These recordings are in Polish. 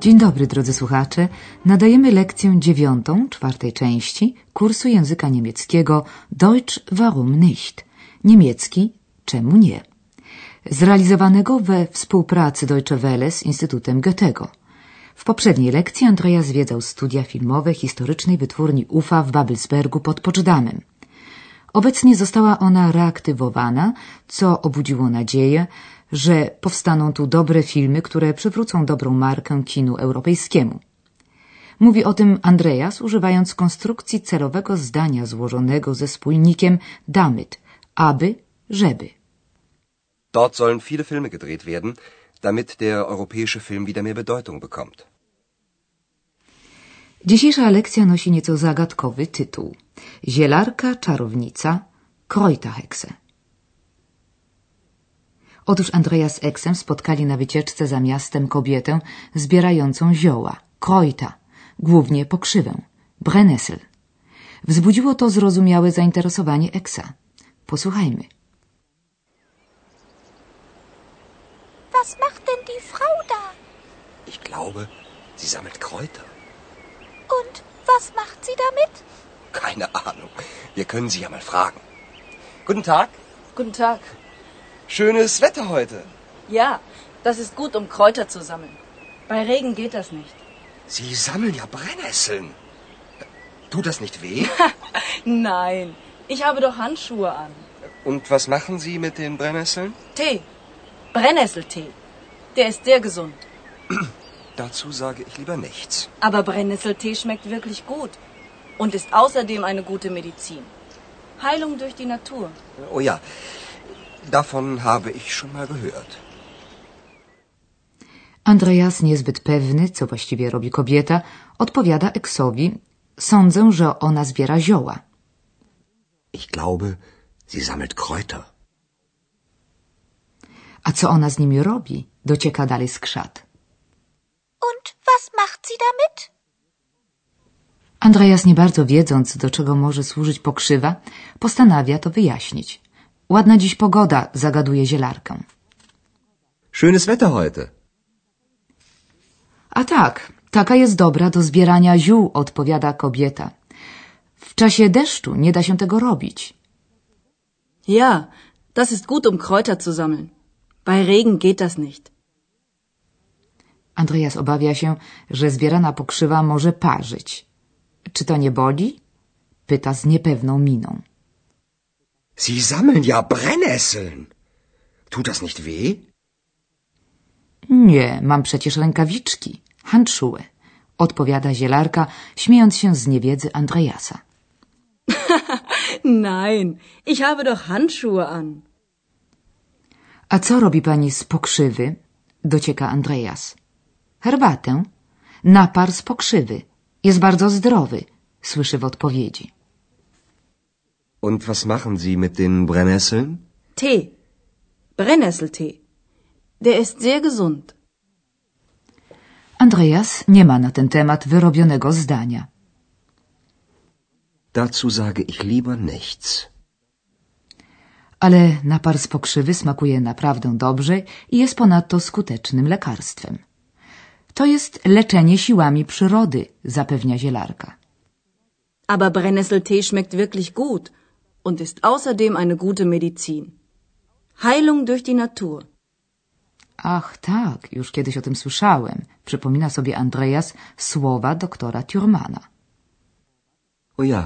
Dzień dobry, drodzy słuchacze. Nadajemy lekcję dziewiątą, czwartej części kursu języka niemieckiego Deutsch warum nicht? Niemiecki czemu nie? Zrealizowanego we współpracy Deutsche Welle z Instytutem Goethego. W poprzedniej lekcji Andrea zwiedzał studia filmowe historycznej wytwórni UFA w Babelsbergu pod Poczdamem. Obecnie została ona reaktywowana, co obudziło nadzieję, że powstaną tu dobre filmy, które przywrócą dobrą markę kinu europejskiemu. Mówi o tym Andreas, używając konstrukcji celowego zdania złożonego ze spójnikiem damit, aby, żeby. Dort sollen viele Filme gedreht werden, damit der europäische Film wieder mehr Bedeutung bekommt. Dzisiejsza lekcja nosi nieco zagadkowy tytuł. Zielarka, czarownica, Kreuterhexe. Otóż Andrea z Eksem spotkali na wycieczce za miastem kobietę zbierającą zioła, krojta, głównie pokrzywę, brennesel. Wzbudziło to zrozumiałe zainteresowanie Eksa. Posłuchajmy. Was macht denn die Frau da? Ich glaube, sie sammelt Kräuter. Und was macht sie damit? Keine Ahnung. Wir können sie ja mal fragen. Guten Tag. Guten Tag. Schönes Wetter heute. Ja, das ist gut, um Kräuter zu sammeln. Bei Regen geht das nicht. Sie sammeln ja Brennnesseln. Tut das nicht weh? Nein, ich habe doch Handschuhe an. Und was machen Sie mit den Brennnesseln? Tee. Brennnesseltee. Der ist sehr gesund. Dazu sage ich lieber nichts. Aber Brennnesseltee schmeckt wirklich gut und ist außerdem eine gute Medizin. Heilung durch die Natur. Oh ja, davon habe ich schon mal gehört. Andreas, niezbyt pewny, co właściwie robi kobieta, odpowiada Eksowi. Sądzę, że ona zbiera zioła. Ich glaube, sie sammelt Kräuter. A co ona z nimi robi? Docieka dalej skrzat. Und was macht sie damit? Andreas, nie bardzo wiedząc, do czego może służyć pokrzywa, postanawia to wyjaśnić. Ładna dziś pogoda, zagaduje zielarkę. Schönes Wetter heute. A tak, taka jest dobra do zbierania ziół, odpowiada kobieta. W czasie deszczu nie da się tego robić. Ja, das ist gut, um Kräuter zu sammeln. Bei Regen geht das nicht. Andreas obawia się, że zbierana pokrzywa może parzyć. Czy to nie boli? Pyta z niepewną miną. Sie sammeln ja Brennnesseln. Tut das nicht weh? Nie, mam przecież rękawiczki, handschuhe, odpowiada zielarka, śmiejąc się z niewiedzy Andreasa. Nein, ich habe doch Handschuhe an. A co robi pani z pokrzywy? Docieka Andreas. Herbatę. Napar z pokrzywy. Jest bardzo zdrowy, słyszy w odpowiedzi. Und was machen Sie mit den Brennnesseln? Tee. Brennnesseltee. Der ist sehr gesund. Andreas nie ma na ten temat wyrobionego zdania. Dazu sage ich lieber nichts. Ale napar z pokrzywy smakuje naprawdę dobrze i jest ponadto skutecznym lekarstwem. To jest leczenie siłami przyrody, zapewnia zielarka. Aber Brennnesseltee schmeckt wirklich gut und ist außerdem eine gute Medizin. Heilung durch die Natur. Ach tak, już kiedyś o tym słyszałem, przypomina sobie Andreas słowa doktora Thurmana. Oh ja,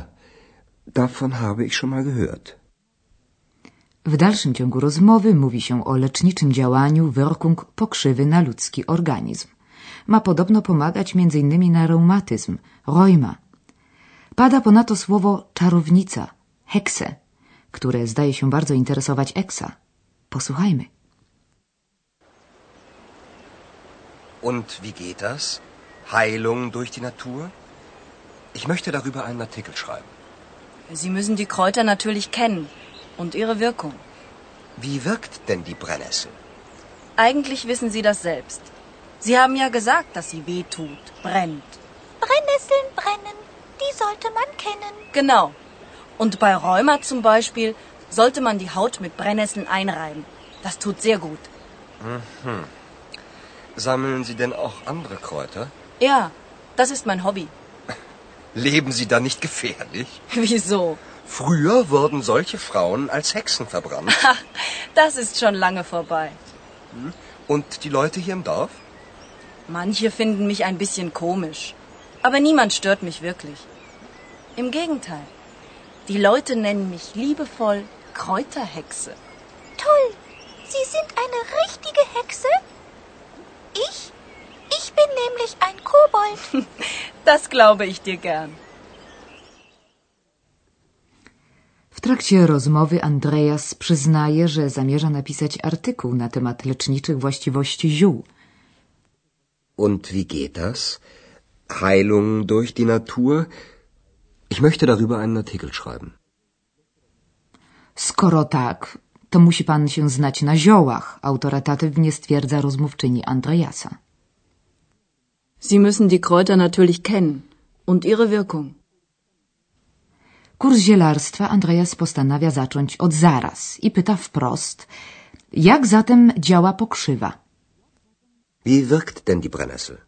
davon habe ich schon mal gehört. W dalszym ciągu rozmowy mówi się o leczniczym działaniu Wirkung pokrzywy na ludzki organizm. Ma podobno pomagać m.in. na reumatyzm, rheuma. Pada ponadto słowo czarownica, hexe, które zdaje się bardzo interesować Eksa. Posłuchajmy. Und wie geht das? Heilung durch die Natur? Ich möchte darüber einen Artikel schreiben. Sie müssen die Kräuter natürlich kennen und ihre Wirkung. Wie wirkt denn die Brennnessel? Eigentlich wissen Sie das selbst. Sie haben ja gesagt, dass sie weh tut, brennt. Brennnesseln brennen, die sollte man kennen. Genau. Und bei Rheuma zum Beispiel sollte man die Haut mit Brennnesseln einreiben. Das tut sehr gut. Sammeln Sie denn auch andere Kräuter? Ja, das ist mein Hobby. Leben Sie da nicht gefährlich? Wieso? Früher wurden solche Frauen als Hexen verbrannt. Das ist schon lange vorbei. Und die Leute hier im Dorf? Manche finden mich ein bisschen komisch. Aber niemand stört mich wirklich. Im Gegenteil. Die Leute nennen mich liebevoll Kräuterhexe. Toll. Sie sind eine richtige Hexe? Ich? Ich bin nämlich ein Kobold. Das glaube ich dir gern. W trakcie rozmowy Andreas przyznaje, że zamierza napisać artykuł na temat leczniczych właściwości ziół. Und wie geht das? Heilung durch die Natur? Ich möchte darüber einen Artikel schreiben. Skoro tak, to musi pan się znać na ziołach, autorytatywnie stwierdza rozmówczyni Andreasa. Sie müssen die Kräuter natürlich kennen und ihre Wirkung. Kurs zielarstwa Andreas postanawia zacząć od zaraz i pyta wprost, jak zatem działa pokrzywa. Wie wirkt denn die Brennnessel?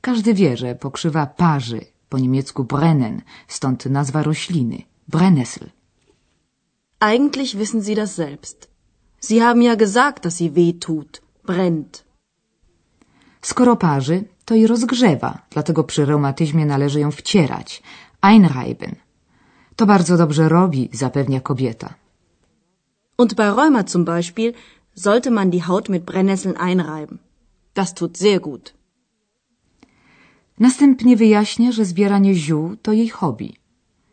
Każdy wie, że pokrzywa parzy, po niemiecku brennen, stąd nazwa rośliny, Brennnessel. Eigentlich wissen Sie das selbst. Sie haben ja gesagt, dass sie weh tut, brennt. Skoro parzy, to i rozgrzewa, dlatego przy reumatyzmie należy ją wcierać, einreiben. To bardzo dobrze robi, zapewnia kobieta. Und bei Rheuma zum Beispiel sollte man die Haut mit Brennnesseln einreiben. Das tut sehr gut. Następnie wyjaśnia, że zbieranie ziół to jej hobby.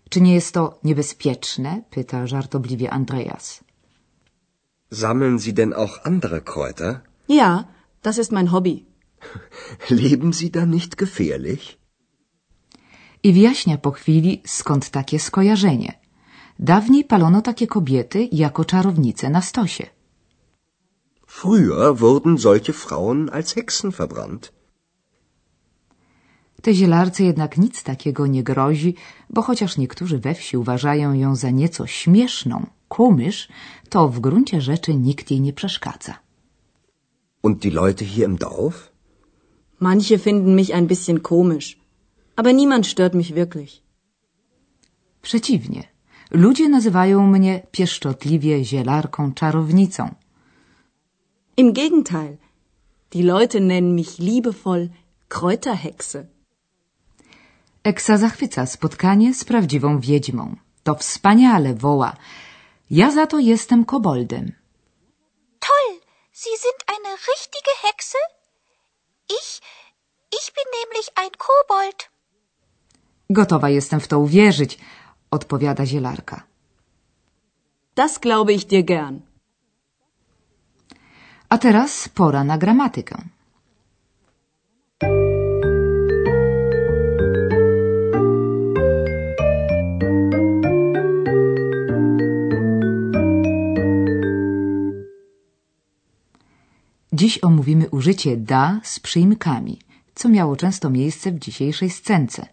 Czy nie jest to niebezpieczne? pyta żartobliwie Andreas. Sammeln Sie denn auch andere Kräuter? Ja, das ist mein Hobby. Leben Sie da nicht gefährlich? I wyjaśnia po chwili, skąd takie skojarzenie. Dawniej palono takie kobiety jako czarownice na stosie. Früher wurden solche Frauen als Hexen verbrannt. Te zielarce jednak nic takiego nie grozi, bo chociaż niektórzy we wsi uważają ją za nieco śmieszną, kumysz, to w gruncie rzeczy nikt jej nie przeszkadza. Und die Leute hier im Dorf? Manche finden mich ein bisschen komisch, aber niemand stört mich wirklich. Przeciwnie, ludzie nazywają mnie pieszczotliwie zielarką czarownicą. Im Gegenteil, die Leute nennen mich liebevoll Kräuterhexe. Eksa zachwyca spotkanie z prawdziwą wiedźmą. To wspaniale, woła. Ja za to jestem koboldem. Toll. Sie sind eine richtige Hexe? Ich? Ich bin nämlich ein Kobold. Gotowa jestem w to uwierzyć, odpowiada zielarka. Das glaube ich dir gern. A teraz pora na gramatykę. Dziś omówimy użycie da z przyimkami, co miało często miejsce w dzisiejszej scence.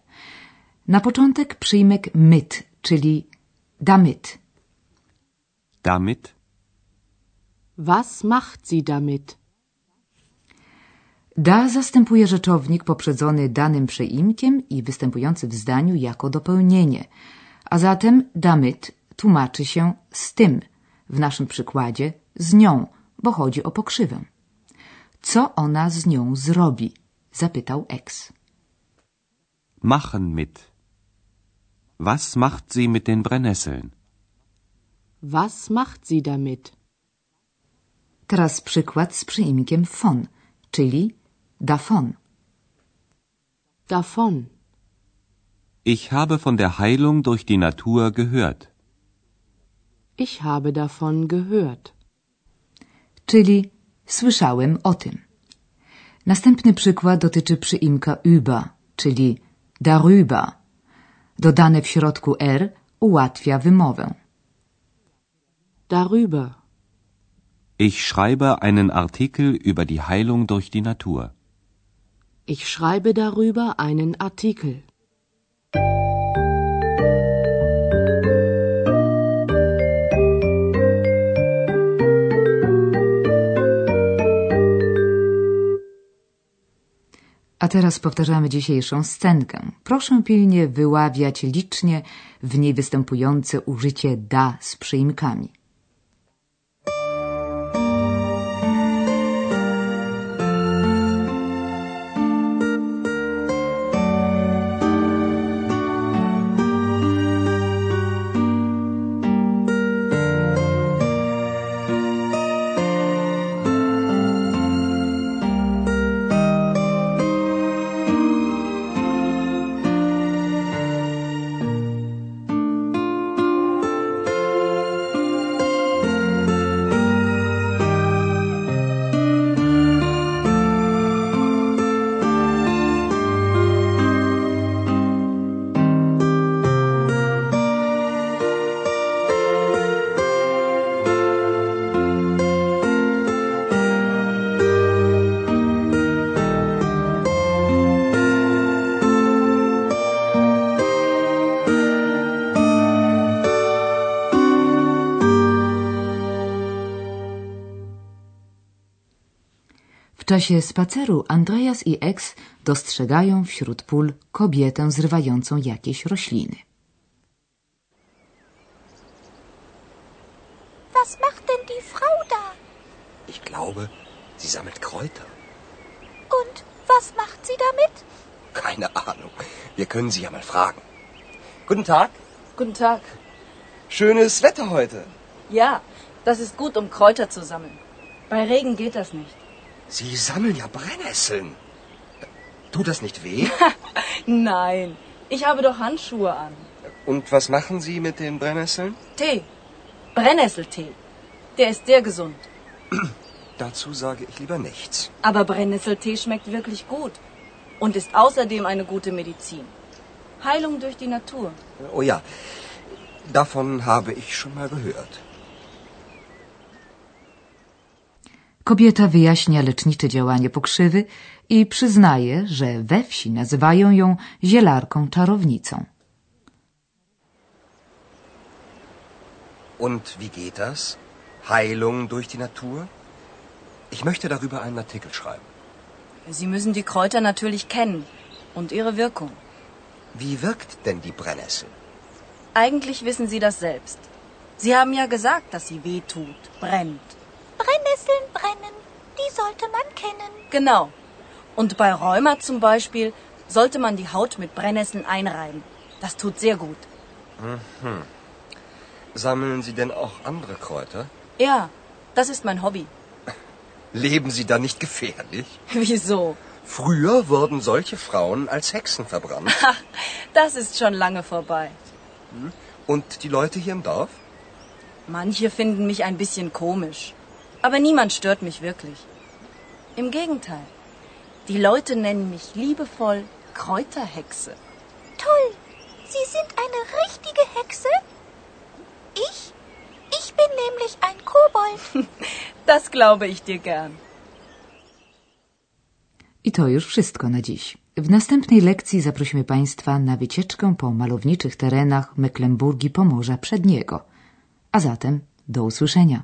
Na początek przyjmek mit, czyli damit. Damit? Was macht sie damit? Da zastępuje rzeczownik poprzedzony danym przyimkiem i występujący w zdaniu jako dopełnienie, a zatem damit tłumaczy się z tym, w naszym przykładzie z nią, bo chodzi o pokrzywę. Co ona z nią zrobi? zapytał Ex. Machen mit. Was macht sie mit den Brennnesseln? Was macht sie damit? Teraz przykład z przyimkiem von, czyli davon. Davon. Ich habe von der Heilung durch die Natur gehört. Ich habe davon gehört. czyli słyszałem o tym. Następny przykład dotyczy przyimka über, czyli darüber. Dodane w środku r ułatwia wymowę. Darüber. Ich schreibe einen Artikel über die Heilung durch die Natur. Ich schreibe darüber einen Artikel. A teraz powtarzamy dzisiejszą scenkę. Proszę pilnie wyławiać licznie w niej występujące użycie da z przyimkami. Czasie spaceru Andreas i Ex dostrzegają wśród pól kobietę zrywającą jakieś rośliny. Was macht denn die Frau da? Ich glaube, sie sammelt Kräuter. Und was macht sie damit? Keine Ahnung. Wir können sie ja mal fragen. Guten Tag. Guten Tag. Schönes Wetter heute. Ja, das ist gut, um Kräuter zu sammeln. Bei Regen geht das nicht. Sie sammeln ja Brennnesseln. Tut das nicht weh? Nein, ich habe doch Handschuhe an. Und was machen Sie mit den Brennnesseln? Tee. Brennnesseltee. Der ist sehr gesund. Dazu sage ich lieber nichts. Aber Brennnesseltee schmeckt wirklich gut. Und ist außerdem eine gute Medizin. Heilung durch die Natur. Oh ja, davon habe ich schon mal gehört. Kobieta wyjaśnia lecznicze działanie pokrzywy i przyznaje, że we wsi nazywają ją zielarką czarownicą. Und wie geht das? Heilung durch die Natur? Ich möchte darüber einen Artikel schreiben. Sie müssen die Kräuter natürlich kennen und ihre Wirkung. Wie wirkt denn die Brennnessel? Eigentlich wissen Sie das selbst. Sie haben ja gesagt, dass sie weh tut, brennt. Brennnesseln brennen, die sollte man kennen. Genau. Und bei Rheuma zum Beispiel sollte man die Haut mit Brennnesseln einreiben. Das tut sehr gut. Sammeln Sie denn auch andere Kräuter? Ja, das ist mein Hobby. Leben Sie da nicht gefährlich? Wieso? Früher wurden solche Frauen als Hexen verbrannt. Ach, das ist schon lange vorbei. Und die Leute hier im Dorf? Manche finden mich ein bisschen komisch. Aber niemand stört mich wirklich. Im Gegenteil. Die Leute nennen mich liebevoll Kräuterhexe. Toll, Sie sind eine richtige Hexe? Ich? Ich bin nämlich ein Kobold. Das glaube ich dir gern. I to już wszystko na dziś. W następnej lekcji zaprosimy Państwa na wycieczkę po malowniczych terenach Mecklenburgii Pomorza Przedniego. A zatem do usłyszenia.